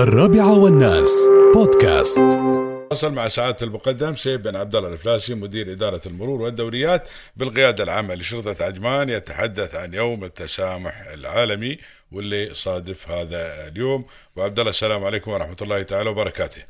الرابعة والناس. بودكاست. وصل مع سعادة المقدم سيد بن عبد الله الفلاسي مدير إدارة المرور والدوريات بالقيادة العامة لشرطة عجمان يتحدث عن يوم التسامح العالمي واللي صادف هذا اليوم. وعبد الله السلام عليكم ورحمة الله تعالى وبركاته.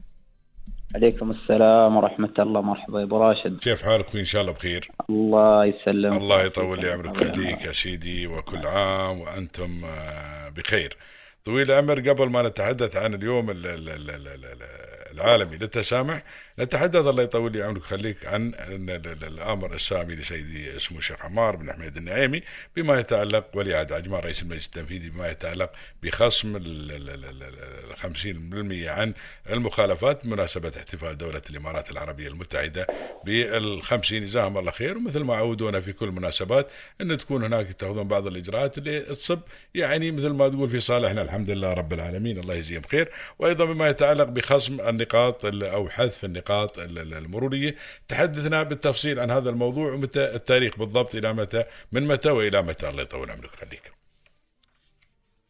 عليكم السلام ورحمة الله. مرحبا يا أبو راشد. كيف حالك وإن شاء الله بخير. الله يسلمك. الله يطول لي عمرك خليك يا سيدي وكل عام وأنتم آه، بخير. طويل العمر قبل ما نتحدث عن اليوم ال- ال- ال- ال- ال- العالمي للتسامح نتحدث الله يطول لي عمرك خليك عن ال- ال- ال- الامر السامي لسيدي اسمه الشيخ عمار بن حميد النعيمي بما يتعلق ولي عهد عجمان رئيس المجلس التنفيذي بما يتعلق بخصم ال- ال- ال- ال- ال- 50% عن المخالفات بمناسبة احتفال دولة الإمارات العربية المتحدة بالخمسين جزاهم الله خير ومثل ما عودونا في كل المناسبات أن تكون هناك تاخذون بعض الإجراءات اللي تصب يعني مثل ما تقول في صالحنا الحمد لله رب العالمين الله يجزيهم خير. وأيضا بما يتعلق بخصم النقاط ال- أو حذف النقاط ال- ال- المرورية تحدثنا بالتفصيل عن هذا الموضوع ومتى التاريخ بالضبط إلى متى من متى وإلى متى الله يطول عمرك. خليك.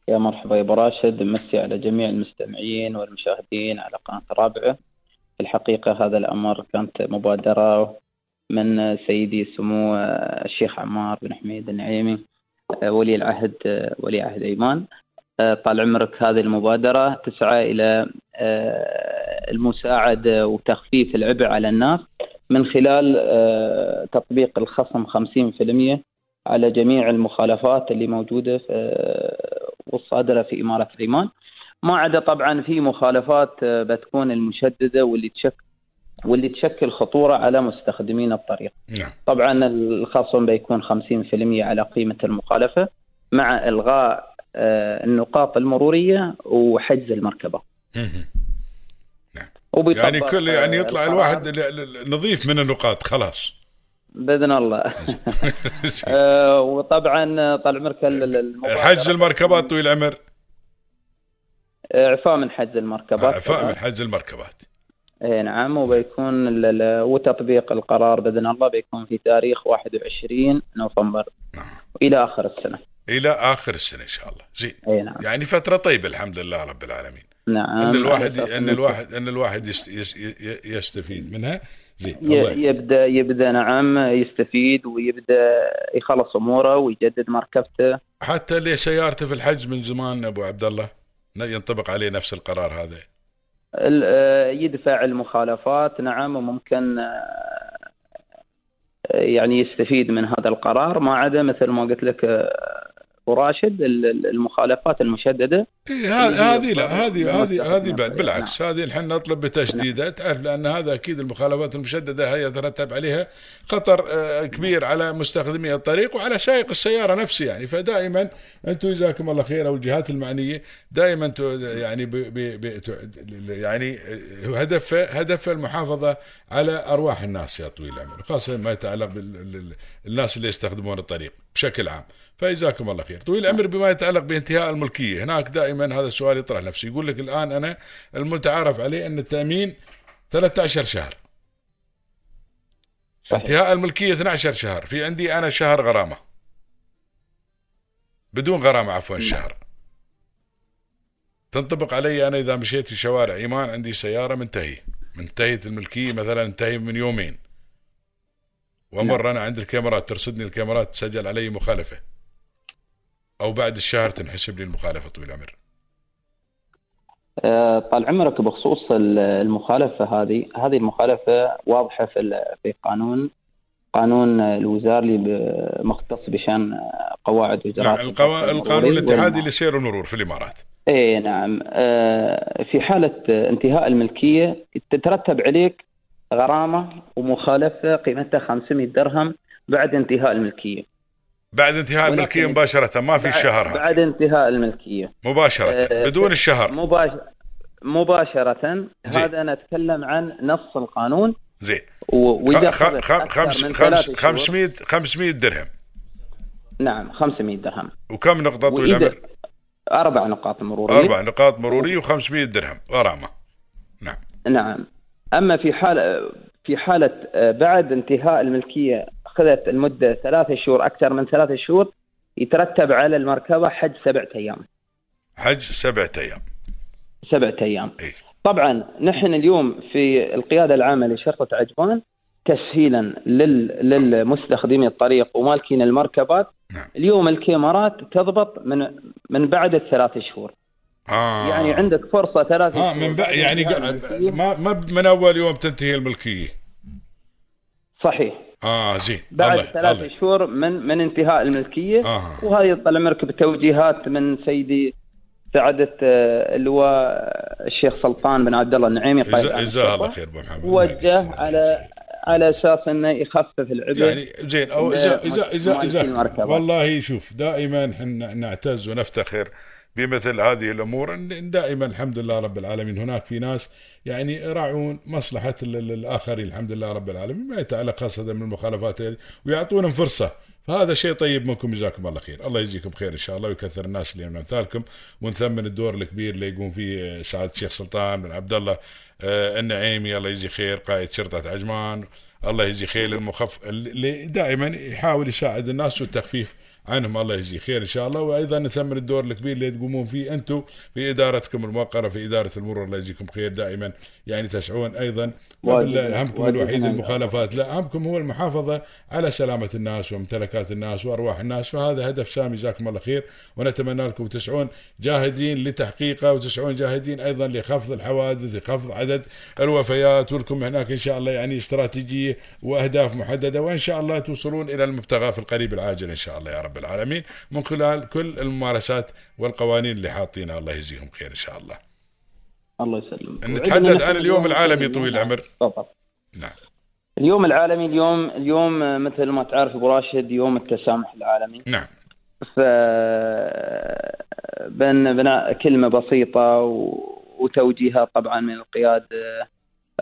يا مرحبا يا أبو راشد مسي على جميع المستمعين والمشاهدين على قناة الرابعة في الحقيقة هذا الأمر كانت مبادرة من سيدي سمو الشيخ عمار بن حميد النعيمي ولي العهد ولي عهد أيمان. طال عمرك هذه المبادرة تسعى إلى آه، المساعدة وتخفيف العبء على الناس من خلال آه، تطبيق الخصم 50% على جميع المخالفات اللي موجودة آه، والصادرة في إمارة عمان ما عدا طبعا في مخالفات آه، بتكون المشددة واللي تشكل واللي تشكل خطورة على مستخدمين الطريق. نعم. طبعا الخصم بيكون 50% على قيمة المخالفة مع إلغاء آه، النقاط المرورية وحجز المركبة. مهم. وبيطبق، يعني كل يعني آه، يطلع الواحد ال- ال- نظيف من النقاط خلاص. بإذن الله. آه، وطبعا طال عمرك حجز المركبات طويل العمر؟ إعفاء من حجز المركبات. اعفاء من حجز المركبات. اي نعم وبيكون وتطبيق القرار بإذن الله بيكون في تاريخ 21 نوفمبر إلى آخر السنة. إلى آخر السنة إن شاء الله. زين. أي نعم. يعني فترة طيبة الحمد لله رب العالمين. نعم. أن الواحد أساس أن الواحد أن الواحد يستفيد منها. زين. يبدأ يبدأ نعم يستفيد ويبدأ يخلص أموره ويجدد مركبته. حتى اللي سيارته في الحج من زمان أبو عبد الله ينطبق عليه نفس القرار هذا. آه، يدفع المخالفات نعم وممكن آه، يعني يستفيد من هذا القرار. ما عدا مثل ما قلت لك أبو راشد ال- ال- المخالفات المشددة. إيه هذه لا هذه هذه هذه. بالعكس هذه الحين نطلب بتشديدها تعرف لأن هذا أكيد المخالفات المشددة هي يترتب عليها خطر آه، كبير على مستخدمي الطريق وعلى سائق السيارة نفسه يعني. فدائما أنتم جزاكم الله خير أو الجهات المعنية دائما يعني ب ب ب ت- يعني آه، هدف هدف المحافظة على أرواح الناس يا طويل العمر وخاصه ما يتعلق بالناس اللي يستخدمون الطريق بشكل عام. فجزاكم الله خير. طويل العمر بما يتعلق بانتهاء الملكية هناك دائما هذا السؤال يطرح نفسه. يقول لك الآن أنا المتعارف عليه أن التأمين 13 شهر. صحيح. انتهاء الملكية 12 شهر. في عندي أنا شهر غرامة. بدون غرامة عفوا شهر. تنطبق علي أنا إذا مشيت في شوارع إيمان عندي سيارة منتهي منتهية الملكية مثلا انتهي من يومين. ومر أنا عند الكاميرات ترصدني الكاميرات تسجل علي مخالفة. أو بعد الشهر تنحسب لي المخالفة طويل العمر. طال عمرك بخصوص ال- المخالفة هذه هذه المخالفة واضحة في في قانون قانون الوزاري ب- مختص بشأن قواعد وزارات نعم القوا... القانون الاتحادي لسير المرور في الإمارات. اي نعم. آه، في حالة انتهاء الملكية تترتب عليك غرامة ومخالفة قيمتها 500 درهم بعد انتهاء الملكية. بعد انتهاء الملكية مباشرة ما في هذا بعد انتهاء الملكية. مباشرة آه، بدون الشهر. مباش... مباشرة. زين. هذا أنا أتكلم عن نص القانون. زين. و... وإذا خ... أخذت خ... أكثر خمس... خمس... ثلاث شهور- 500 500 درهم. نعم 500 درهم. وكم نقطه طويل العمر؟ أربع نقاط مرورية. أربع نقاط مرورية و500 درهم. غرامة. نعم. نعم. أما في حالة في حالة آه، بعد انتهاء الملكية أخذت المدة ثلاثة شهور أكثر من ثلاثة شهور يترتب على المركبة حج سبعة أيام حج سبعة أيام سبعة أيام. إيه. طبعا نحن اليوم في القيادة العامة لشرطة عجبان تسهيلا لل... للمستخدمي الطريق ومالكين المركبات نعم. اليوم الكاميرات تضبط من من بعد الثلاث شهور آه يعني عندك فرصة ثلاث شهور من بقى يعني الملكية. ما ما من أول يوم تنتهي الملكية صحيح آه زين بعد الله ثلاث الله شهور من من انتهاء الملكية آه. وهذه طال عمرك بتوجيهات من سيدي سعادة آه، اللواء الشيخ سلطان بن عبد الله النعيمي قائد جزاه الله. خير أبو محمد وجه على على أساس إنه يخفف العبء يعني زين أو اذا اذا اذا. والله شوف دائما إحنا نعتز ونفتخر بمثل هذه الأمور. دائما الحمد لله رب العالمين هناك في ناس يعني يراعون مصلحة ال- ال- الآخرين الحمد لله رب العالمين ما يتعلق خاصة من المخالفات ويعطونهم فرصة. فهذا شيء طيب منكم جزاكم الله خير. الله يجزيكم خير إن شاء الله ويكثر الناس اللي من أمثالكم. ونثمن الدور الكبير اللي يقوم فيه سعادة الشيخ سلطان بن عبد الله آه، النعيمي. الله يجزي خير قائد شرطة عجمان. الله يجزي خير المخف اللي دائما يحاول يساعد الناس والتخفيف عنهم الله يجزيه خير إن شاء الله. وأيضا نثمن الدور الكبير اللي تقومون فيه أنتم في إدارتكم الموقرة في إدارة المرور. الله يجزيكم خير دائما. يعني تسعون أيضا. همكم الوحيد. المخالفات. لا همكم هو المحافظة على سلامة الناس وممتلكات الناس وأرواح الناس. فهذا هدف سامي جزاكم الله خير. ونتمنى لكم تسعون جاهدين لتحقيقه وتسعون جاهدين أيضا لخفض الحوادث لخفض عدد الوفيات. ولكم هناك إن شاء الله يعني استراتيجية وأهداف محددة وإن شاء الله توصلون إلى المبتغى في القريب العاجل إن شاء الله يا رب. العالمين من خلال كل الممارسات والقوانين اللي حاطينها الله يجزيهم خير إن شاء الله. الله يسلمك نتحدث عن اليوم العالمي طويل نعم، العمر. نعم. اليوم العالمي اليوم اليوم مثل ما تعرف أبو راشد يوم التسامح العالمي نعم. ف بن بناء كلمة بسيطة و... وتوجيهها طبعا من القياده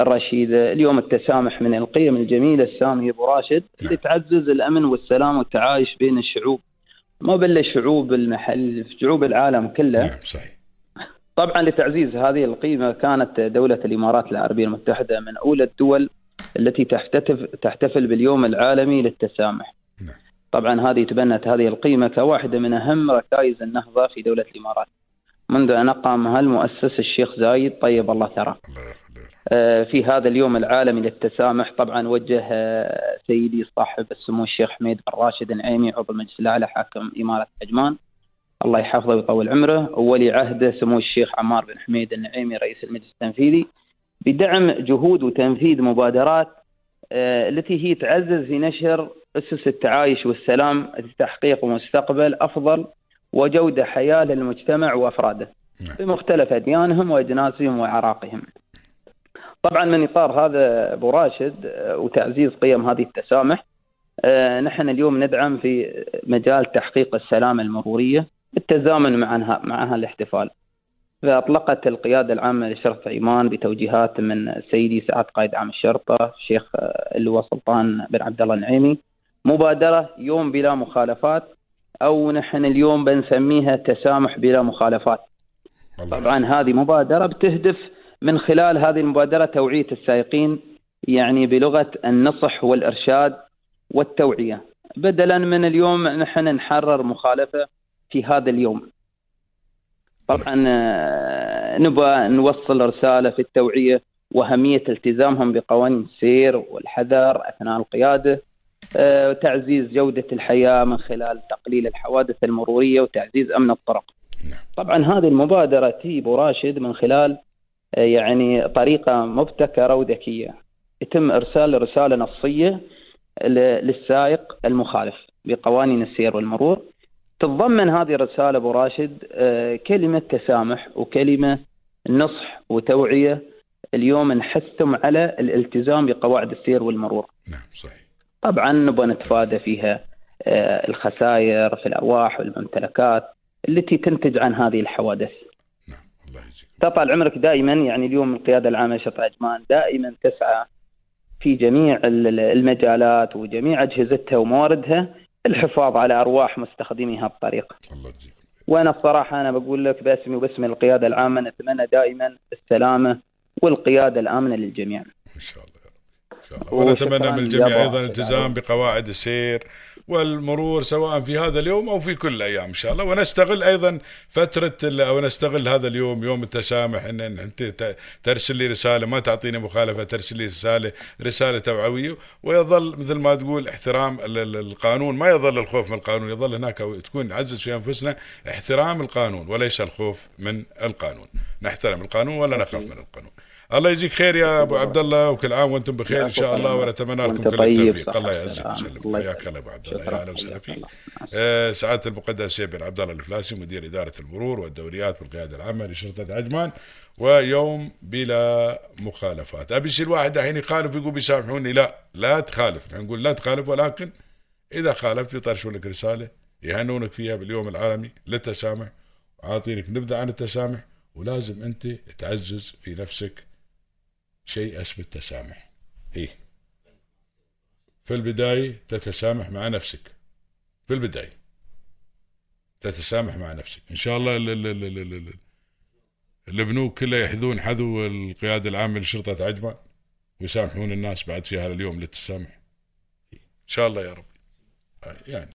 الرشيده، اليوم التسامح من القيم الجميلة السامية أبو راشد اللي تعزز الأمن والسلام والتعايش بين الشعوب ما بل شعوب المحل شعوب العالم كله نعم صحيح. طبعا لتعزيز هذه القيمة كانت دولة الإمارات العربية المتحدة من أولى الدول التي تحتفل تحتفل باليوم العالمي للتسامح. نعم. طبعا هذه تبنت هذه القيمة كواحدة من أهم ركائز النهضة في دولة الإمارات. منذ أن أقامها المؤسس الشيخ زايد طيب الله ثراه. آه، في هذا اليوم العالمي للتسامح طبعا وجه آه، سيدي صاحب السمو الشيخ حميد بن راشد النعيمي عضو المجلس الأعلى حاكم إمارة عجمان الله يحفظه ويطول عمره وولي عهده سمو الشيخ عمار بن حميد النعيمي رئيس المجلس التنفيذي بدعم جهود وتنفيذ مبادرات آه، التي هي تعزز في نشر أسس التعايش والسلام لتحقيق مستقبل أفضل وجودة حياة للمجتمع وأفراده نعم. بمختلف أديانهم وأجناسهم واعراقهم. طبعا من إطار هذا أبو راشد آه، وتعزيز قيم هذه التسامح آه، نحن اليوم ندعم في مجال تحقيق السلامه المرورية بالتزامن معها معها الاحتفال. فاطلقت القيادة العامة لشرطه عمان بتوجيهات من سيدي سعاد قائد عام الشرطة الشيخ آه، اللواء سلطان بن عبد الله النعيمي مبادرة يوم بلا مخالفات أو نحن اليوم بنسميها تسامح بلا مخالفات. طبعا هذه مبادرة بتهدف من خلال هذه المبادرة توعية السائقين يعني بلغة النصح والإرشاد والتوعية. بدلا من اليوم نحن نحرر مخالفة في هذا اليوم. طبعا آه، نبغى نوصل رسالة في التوعية وأهمية التزامهم بقوانين السير والحذر أثناء القيادة آه، وتعزيز جودة الحياة من خلال تقليل الحوادث المرورية وتعزيز أمن الطرق. نعم. طبعا هذه المبادرة تي أبو راشد من خلال يعني طريقة مبتكرة وذكية يتم إرسال رسالة نصية ل- للسائق المخالف بقوانين السير والمرور تتضمن هذه الرسالة أبو راشد آه، كلمة تسامح وكلمة نصح وتوعية اليوم نحثهم على الالتزام بقواعد السير والمرور نعم صحيح. طبعا نبغى نتفادى فيها آه، الخسائر في الأرواح والممتلكات التي تنتج عن هذه الحوادث. تطال عمرك دائما يعني اليوم القيادة العامة لشرطه عجمان دائما تسعى في جميع ال- ال- المجالات وجميع أجهزتها ومواردها الحفاظ على أرواح مستخدمي هذا الطريق. الله يجزيكم. وأنا الصراحه أنا بقول لك باسمي وباسم القيادة العامة نتمنى دائما السلامة والقيادة الآمنة للجميع. إن شاء الله يا رب. إن شاء الله ونتمنى من الجميع أيضا الالتزام بقواعد السير والمرور سواء في هذا اليوم أو في كل الأيام إن شاء الله. ونستغل أيضا فترة أو نستغل هذا اليوم يوم التسامح ان أنت ترسل لي رسالة ما تعطيني مخالفة ترسل لي رساله رسالة توعوية. ويظل مثل ما تقول احترام ال- ال- القانون. ما يظل الخوف من القانون يظل هناك تكون نعزز في أنفسنا احترام القانون وليس الخوف من القانون. نحترم القانون ولا نخاف من القانون. الله يجزيك خير يا أبو عبد الله وكل عام وأنتم بخير إن شاء الله ونتمنى لكم كل طيب، التوفيق الله يعزك. ويسلمك حياك. الله أبو عبد الله. يا أهلا وسهلا فيك الله. آه، سعاده المقدس بن عبد الله الفلاسي مدير إدارة المرور والدوريات والقيادة العامة لشرطة عجمان ويوم بلا مخالفات أبي يصير واحد الحين يخالف يقول بيسامحوني لا لا تخالف نحن نقول لا تخالف ولكن إذا خالفت يطرشوا لك رسالة يهنونك فيها باليوم العالمي للتسامح عاطينك نبذة عن التسامح ولازم أنت تعزز في نفسك شيء اسمه التسامح. هي في البداية تتسامح مع نفسك. في البداية تتسامح مع نفسك. إن شاء الله ال- ال- ال- ال- ال- ال- البنوك كلها يحذون حذو القيادة العامة لشرطة عجمان ويسامحون الناس بعد في هذا اليوم للتسامح. إن شاء الله يا رب. يعني.